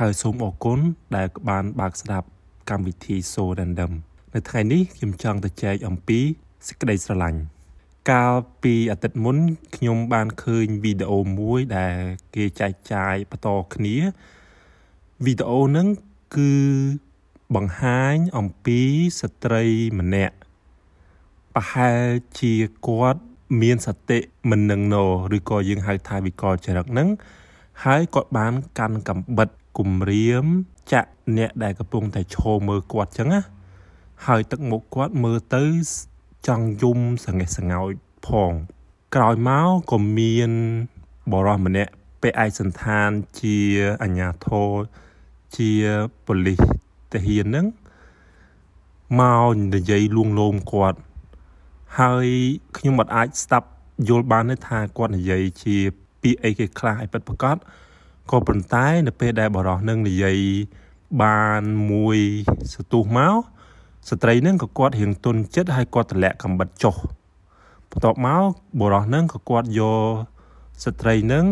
ហើយសូមអរគុណដែលបានបើកស្ដាប់កម្មវិធី So Random នៅថ្ងៃនេះខ្ញុំចង់ទៅចែកអំពីសេចក្តីស្រឡាញ់កាលពីអាទិត្យមុនខ្ញុំបានឃើញវីដេអូមួយដែលគេចែកចាយបន្តគ្នាវីដេអូហ្នឹងគឺបង្ហាញអំពីស្ត្រីម្នាក់ប្រហែលជាគាត់មានសតិមិននឹងណឬក៏យើងហៅថាវិកលចរិតហ្នឹងហើយគាត់បានកាន់កំបិត គំរាមចាក់អ្នកដែលកំពុងតែឈរមើលគាត់ចឹងណាហើយទឹកមុខគាត់មើលទៅចង់យំសង្កេះសង្កោចផងក្រោយមកក៏មានបរិសម្នាក់ពេលឯកសន្តានជាអញ្ញាធរជាប៉ូលីសទាហានហ្នឹងមកនិយាយលួងលោមគាត់ហើយខ្ញុំមិនអាចស្ដាប់យល់បានទេថាគាត់និយាយជាពាក្យអីគេខ្លះឲ្យពិតប្រាកដ ក៏ប៉ុន្តែនៅពេលដែលបរោះនឹងនិយាយបានមួយសទុះមកស្ត្រីនឹងក៏គាត់រៀងទុនចិត្តហើយគាត់តម្លាក់កំបិតចុះបន្ទាប់មកបរោះនឹងក៏គាត់យកស្ត្រីនឹង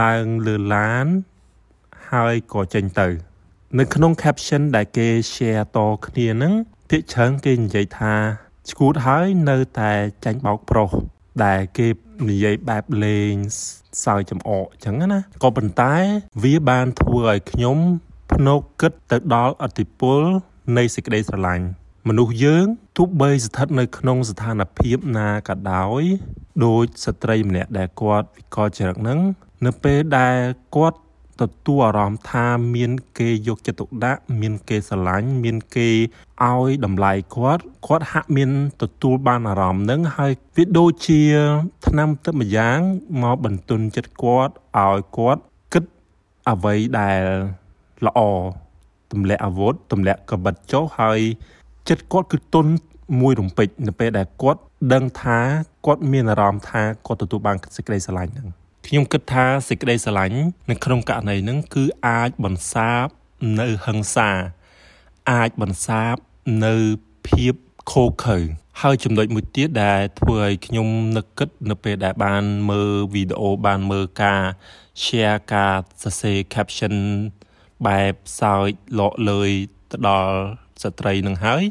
ឡើងលើឡានហើយក៏ចេញទៅ នៅក្នុង caption ដែលគេ share តគ្នានឹងភាគច្រើនគេនិយាយថាឈួតហើយនៅតែចាញ់បោកប្រុស ដែលគេនិយាយបែបលេងសើចចំអកអញ្ចឹងណាក៏ប៉ុន្តែវាបានធ្វើឲ្យខ្ញុំភ្នោកគិតទៅដល់អតិពលនៃសេចក្តីស្រឡាញ់មនុស្សយើងទោះបីស្ថិតនៅក្នុងស្ថានភាពណាក៏ដោយដោយស្ត្រីម្នាក់ដែលគាត់វិកលចរិតហ្នឹងនៅពេលដែលគាត់ ទទួលអារម្មណ៍ថាមានគេយកចិត្តទុកដាក់មានគេស្រឡាញ់មានគេឲ្យតម្លៃគាត់គាត់ហាក់មានទទួលបានអារម្មណ៍នឹងហើយវាដូចជាឆ្នាំទឹកម្យ៉ាងមកបន្ទន់ចិត្តគាត់ឲ្យគាត់គិតអ្វីដែលល្អទម្លាក់អាវុធទម្លាក់កបិតចុះហើយចិត្តគាត់គឺទុនមួយរំពេចនៅពេលដែលគាត់ដឹងថាគាត់មានអារម្មណ៍ថាគាត់ទទួលបានសេចក្តីស្រឡាញ់ហ្នឹង ខ្ញុំគិតថាសេចក្តីស្រឡាញ់នៅក្នុងករណីហ្នឹងគឺអាចបន្សាបនៅហិង្សា អាចបន្សាបនៅភាពខូខើហើយចំណុចមួយទៀតដែលធ្វើឲ្យខ្ញុំនឹកគិតនៅពេលដែលបានមើលវីដេអូបានមើលការ share ការសរសេរ caption បែបសើចលក់លើយទៅដល់ស្ត្រីនឹងហើយ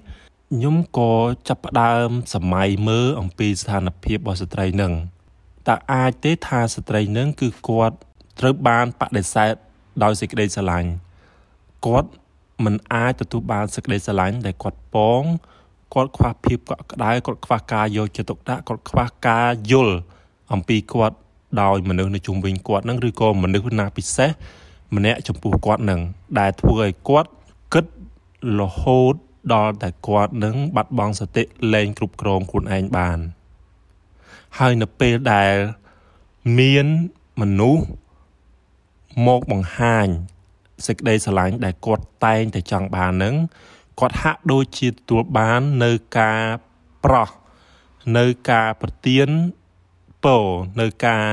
ខ្ញុំក៏ចាប់ផ្ដើមសម័យមើលអំពីស្ថានភាពរបស់ស្ត្រីនឹង តើអាចទេថាស្ត្រីនឹងគឺគាត់ត្រូវបានបដិសេធដោយសេចក្តីស្រឡាញ់គាត់មិនអាចទទួលបានសេចក្តីស្រឡាញ់ដែលគាត់ពងគាត់ខ្វះភាពកក់ក្ដៅគាត់ខ្វះការយកចិត្តទុកដាក់គាត់ខ្វះការយល់អំពីគាត់ដោយមនុស្សនៅជុំវិញគាត់នឹងឬក៏មនុស្សណាពិសេសម្នាក់ចំពោះគាត់នឹងដែលធ្វើឲ្យគាត់គិតរហូតដល់តែគាត់នឹងបាត់បង់សតិលែងគ្រប់គ្រងខ្លួនឯងបាន ហើយនៅពេលដែលមានមនុស្សមកបង្ហាញសេចក្តីស្រឡាញ់ដែលគាត់តែងតែចង់បាននឹងគាត់ហាក់ដូចជាទទួលបាននៅការប្រោះនៅការប្រទៀនពោនៅការ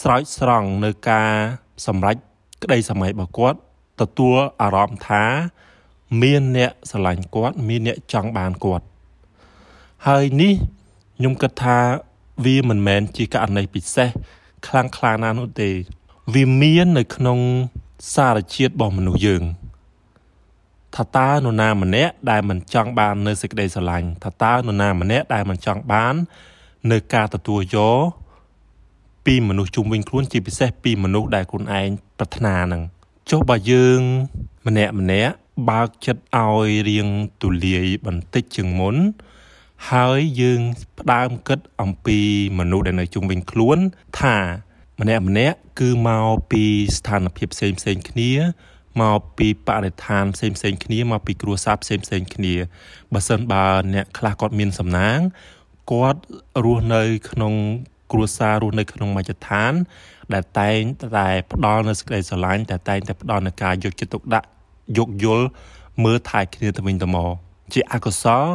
ស្រោចស្រង់នៅការសម្រេចក្តីសម័យរបស់គាត់ទទួលអារម្មណ៍ថា មានអ្នកស្រឡាញ់គាត់ មានអ្នកចង់បានគាត់ ហើយនេះខ្ញុំគិតថា វាមិនមែនជាករណីពិសេសខ្លាំងខ្លាណានោះទេ វាមាននៅក្នុងសារជាតិរបស់មនុស្សយើងថាតើនរណាម្នាក់ដែលមិនចង់បាននៅសេចក្តីស្រឡាញ់ថាតើនរណាម្នាក់ដែលមិនចង់បាននៅការទទួលយកពីមនុស្សជុំវិញខ្លួនជាពិសេសពីមនុស្សដែលខ្លួនឯងប្រាថ្នានឹងចុះបើយើង ម្នាក់ម្នាក់បើកចិត្តឲ្យរៀងទូលាយបន្តិចជាងមុន ហើយយើងផ្ដើមគិតអំពីមនុស្សដែលនៅជុំវិញខ្លួន ថាម្នាក់ម្នាក់គឺមកពីស្ថានភាពផ្សេងផ្សេងគ្នាមកពីបរិស្ថានផ្សេងផ្សេងគ្នាមកពីគ្រួសារផ្សេងផ្សេងគ្នាបើសិនបើអ្នកខ្លះគាត់មានសំណាងគាត់រស់នៅក្នុងគ្រួសាររស់នៅក្នុងមជ្ឈដ្ឋាន ដែលតែងតែផ្ដល់នូវសេចក្តីស្រឡាញ់តែតែងតែផ្ដល់នូវការយកចិត្តទុកដាក់យោគយល់មើលថែគ្នាទៅវិញទៅមកជាអកុសល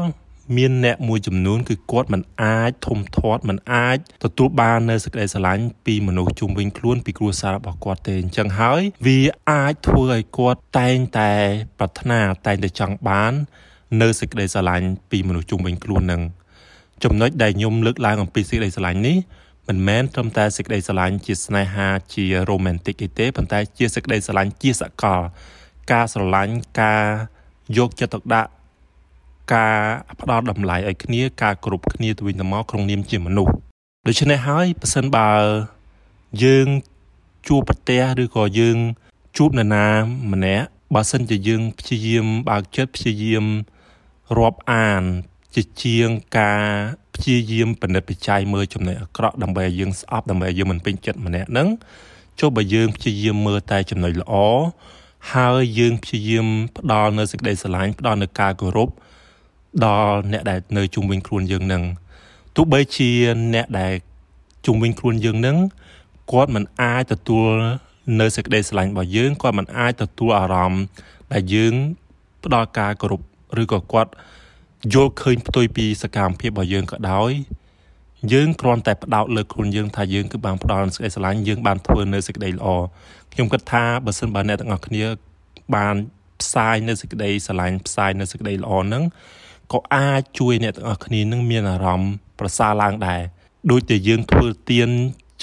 មានអ្នកមួយចំនួនគឺគាត់មិនអាចធំធាត់មិនអាចទទួលបាននៅសេចក្តីស្រឡាញ់ពីមនុស្សជុំវិញខ្លួនពីគ្រួសាររបស់គាត់ទេអញ្ចឹងហើយ វាអាចធ្វើឲ្យគាត់តែងតែប្រាថ្នាតែងតែចង់បាន នៅសេចក្តីស្រឡាញ់ពីមនុស្សជុំវិញខ្លួននឹងចំណុចដែលខ្ញុំលើកឡើងអំពីសេចក្តីស្រឡាញ់នេះមិនមែនត្រឹមតែសេចក្តីស្រឡាញ់ជាស្នេហាជា romantic ទេប៉ុន្តែជាសេចក្តីស្រឡាញ់ជាសកល ការស្រឡាញ់ការយកចិត្តទុកដាក់ ការផ្ដល់តម្លៃឲ្យគ្នាការគោរពគ្នាទៅវិញទៅមកក្នុងនាមជាមនុស្សដូច្នេះហើយប៉ះសិនបើយើងជួបប្រទះឬក៏យើងជួបនរណាម្នាក់បើសិនជាយើងព្យាយាមបើកចិត្តព្យាយាមរាប់អានជាជាងការព្យាយាមពិនិត្យពិច័យមើលចំណុចអាក្រក់ដើម្បីឲ្យយើងស្អប់ដើម្បីឲ្យយើងមិនពេញចិត្តម្នាក់ហ្នឹងចុះបើយើងព្យាយាមមើលតែចំណុចល្អហើយយើងព្យាយាមផ្ដល់នៅសេចក្តីស្រឡាញ់ផ្ដល់នៅការគោរព ដល់អ្នកដែលនៅជុំវិញខ្លួនយើងនឹងទោះបីជាអ្នកដែលជុំវិញខ្លួនយើងនឹងគាត់មិនអាចទទួលនៅសេចក្តីស្រឡាញ់របស់យើងគាត់មិនអាចទទួលអារម្មណ៍ដែលយើងផ្ដល់ការគោរពឬក៏គាត់យល់ឃើញផ្ទុយពីសកម្មភាពរបស់យើងក៏ដោយយើងគ្រាន់តែផ្ដោតលើខ្លួនយើងថាយើងគឺបានផ្ដល់សេចក្តីស្រឡាញ់យើងបានធ្វើនៅសេចក្តីល្អខ្ញុំគិតថាបើសិនបើអ្នកទាំងអស់គ្នាបានផ្សាយនៅសេចក្តីស្រឡាញ់ផ្សាយនៅសេចក្តីល្អហ្នឹង ក៏អាចជួយអ្នកទាំងអស់គ្នានឹងមានអារម្មណ៍ប្រសើរឡើងដែរដូចតែយើងធ្វើទៀន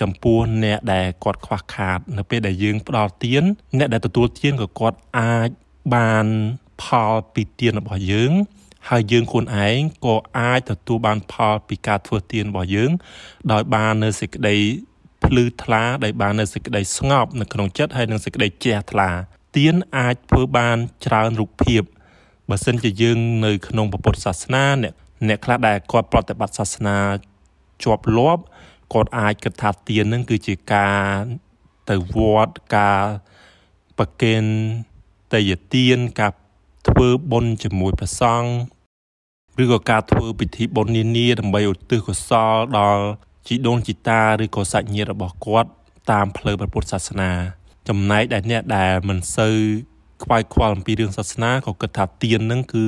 ចំពោះអ្នកដែលគាត់ខ្វះខាត នៅពេលដែលយើងផ្ដល់ទៀនអ្នកដែលទទួលទៀនក៏គាត់អាចបានផលពីទៀនរបស់យើង ហើយយើងខ្លួនឯងក៏អាចទទួលបានផលពីការធ្វើទៀនរបស់យើង ដោយបាននៅសេចក្តីភ្លឺថ្លាដែលបាននៅសេចក្តីស្ងប់នៅក្នុងចិត្តហើយនឹងសេចក្តីជ្រះថ្លាទៀនអាចធ្វើបានច្រើនរូបភាព បើសិនជាយើងនៅក្នុងពុទ្ធសាសនាអ្នកអ្នកខ្លះដែលគាត់ប្រតិបត្តិសាសនាជាប់លាប់គាត់អាចគិតថាទាននឹងគឺជាការទៅវត្តការប្រគេនតយទានការធ្វើបុណ្យជាមួយព្រះសង្ឃឬក៏ការធ្វើពិធីបុណ្យនានាដើម្បីឧទ្ទិសកុសលដល់ជីដូនជីតាឬក៏សាច់ញាតិរបស់គាត់តាមផ្លូវព្រះពុទ្ធសាសនា ចំណែកដែលអ្នកដែលមិនសូវ ខ្វាយខ្វល់អំពីរឿងសាសនាក៏គិតថាទាននឹងគឺ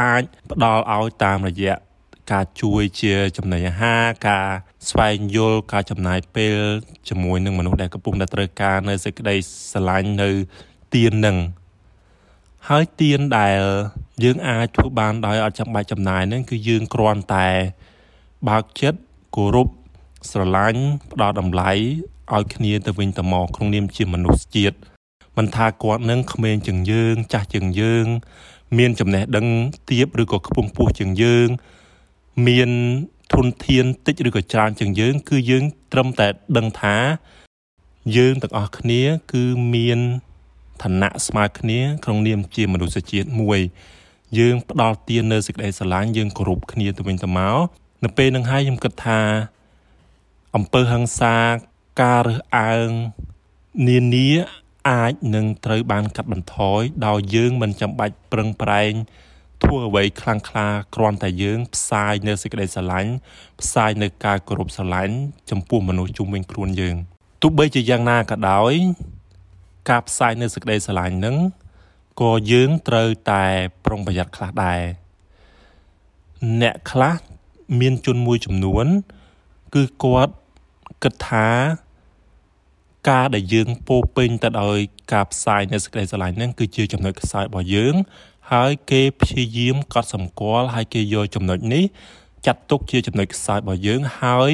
អាចផ្ដល់ឲ្យតាមរយៈការជួយជាចំណីអាហារការស្វែងយល់ការចំណាយពេលជាមួយនឹងមនុស្សដែលកំពុងតែត្រូវការនៅសេចក្តីស្រឡាញ់នៅទាននឹងហើយទានដែលយើងអាចធ្វើបានដោយអត់ចាំបាច់ចំណាយនឹងគឺយើងគ្រាន់តែបើកចិត្តគោរពស្រឡាញ់ផ្ដល់តម្លៃឲ្យគ្នាទៅវិញទៅមកក្នុងនាមជាមនុស្សជាតិ មិនថាគាត់នឹងក្មេងជាងយើង ចាស់ជាងយើង មានចំណេះដឹងទាបឬក៏ខ្ពង់ខ្ពស់ជាងយើង មានធនធានតិចឬក៏ច្រើនជាងយើង គឺយើងត្រឹមតែដឹងថា យើងទាំងអស់គ្នាគឺមានឋានៈស្មើគ្នាក្នុងនាមជាមនុស្សជាតិមួយ យើងផ្ដល់ទាននៅសេចក្តីស្រឡាញ់យើងគោរពគ្នាទៅវិញទៅមកនៅពេលនឹងហើយខ្ញុំគិតថាអំពើហិង្សាការរើសអើងនានា អាចនឹងត្រូវបានកាត់បន្ថយដោយយើងមិនចាំបាច់ប្រឹងប្រែងធ្វើអ្វីខ្លាំងក្លាគ្រាន់តែយើង ផ្សាយនៅសេចក្តីស្រឡាញ់ផ្សាយនៅការគោរពស្រឡាញ់ចំពោះមនុស្សជុំវិញខ្លួនយើងទោះបីជាយ៉ាងណាក៏ដោយ ការផ្សាយនៅសេចក្តីស្រឡាញ់នឹងក៏យើងត្រូវតែប្រុងប្រយ័ត្នខ្លះដែរអ្នកខ្លះមានជនមួយចំនួន គឺគាត់គិតថា ការដែលយើងពោពេញទៅដោយការផ្សាយនៃសេចក្តីស្រឡាញ់ហ្នឹងគឺជាចំណុចខ្សោយរបស់យើង ហើយគេព្យាយាមកត់សម្គាល់ហើយគេយកចំណុចនេះចាត់ទុកជាចំណុចខ្សោយរបស់យើងហើយ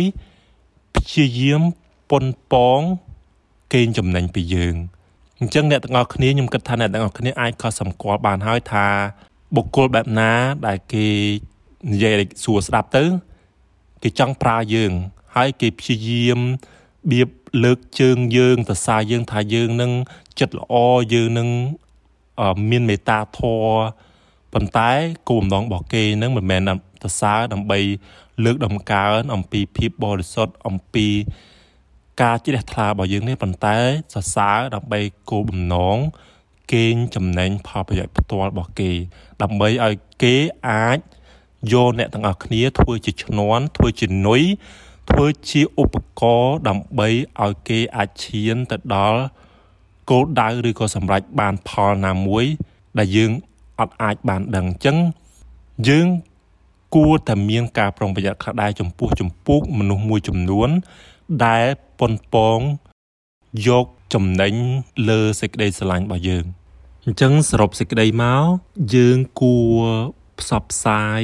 ព្យាយាមប៉ុនប៉ងកេងចំណេញពីយើងអញ្ចឹងអ្នកទាំងអស់គ្នាខ្ញុំគិតថាអ្នកទាំងអស់គ្នាអាចកត់សម្គាល់បានហើយថាបុគ្គលបែបណាដែលគេនិយាយសួរស្ដាប់ទៅ គេចង់ប្រើយើង ហើយគេព្យាយាម បៀបលើកជើងយើងសរសើរយើងថាយើងនឹងចិត្តល្អយើងនឹងមានមេត្តាធម៌ប៉ុន្តែគោលបំណងរបស់គេនឹងមិនមែនសរសើរដើម្បី លើកដំកើងអំពីភាពបរិសុទ្ធអំពីការជ្រះថ្លារបស់យើងនេះប៉ុន្តែសរសើរដើម្បីគោលបំណងកេងចំណេញផលប្រយោជន៍ផ្ទាល់របស់គេ ដើម្បីឲ្យគេអាចយកអ្នកទាំងអស់គ្នាធ្វើជាឈ្នន់ធ្វើជានុយ ធ្វើជាឧបករណ៍ដើម្បីឲ្យគេអាចឈានទៅដល់គោលដៅឬក៏សម្រេចបានផលណាមួយ ដែលយើងអត់អាចបានដឹងអញ្ចឹងយើងគួរតែមានការប្រុងប្រយ័ត្នខ្លះដែរចំពោះចំពោះមនុស្សមួយចំនួន ដែលប៉ុនប៉ងយកចំណេញលើសេចក្តីស្រឡាញ់របស់យើងអញ្ចឹងសរុបសេចក្តីមកយើងគួរផ្សព្វផ្សាយ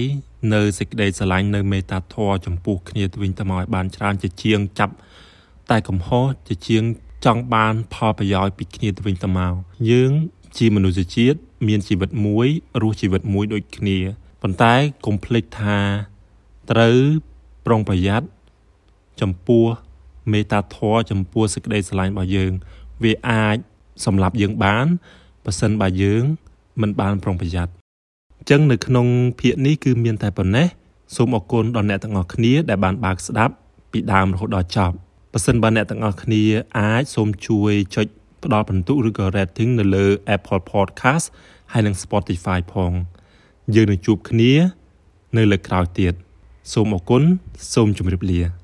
នៅសេចក្តីស្រឡាញ់នៅមេត្តាធម៌ចំពោះគ្នាទៅវិញទៅមកឲ្យបានច្រើនជាជាងចាប់តែកំហុសជាជាងចង់បានផលប្រយោជន៍ពីគ្នាទៅវិញទៅមកយើងជាមនុស្សជាតិមានជីវិតមួយរស់ជីវិតមួយដូចគ្នាប៉ុន្តែកុំភ្លេចថាត្រូវប្រុងប្រយ័ត្នចំពោះមេត្តាធម៌ចំពោះសេចក្តីស្រឡាញ់របស់យើង វាអាចសម្លាប់យើងបានប៉ះសិនបើយើងមិនបានប្រុងប្រយ័ត្ន អញ្ចឹងនៅក្នុងភាគនេះគឺមានតែប៉ុណ្ណេះសូមអរគុណដល់អ្នកទាំងអស់គ្នាដែលបានបើកស្ដាប់ពីដើមរហូតដល់ចប់បើសិនបើអ្នកទាំងអស់គ្នាអាចសូមជួយចុចផ្ដល់ពិន្ទុឬក៏ rating នៅលើ Apple Podcast ហើយនិង Spotify ផងយើងនឹងជួបគ្នា នៅលើក្រោយទៀតសូមអរគុណសូមជម្រាបលា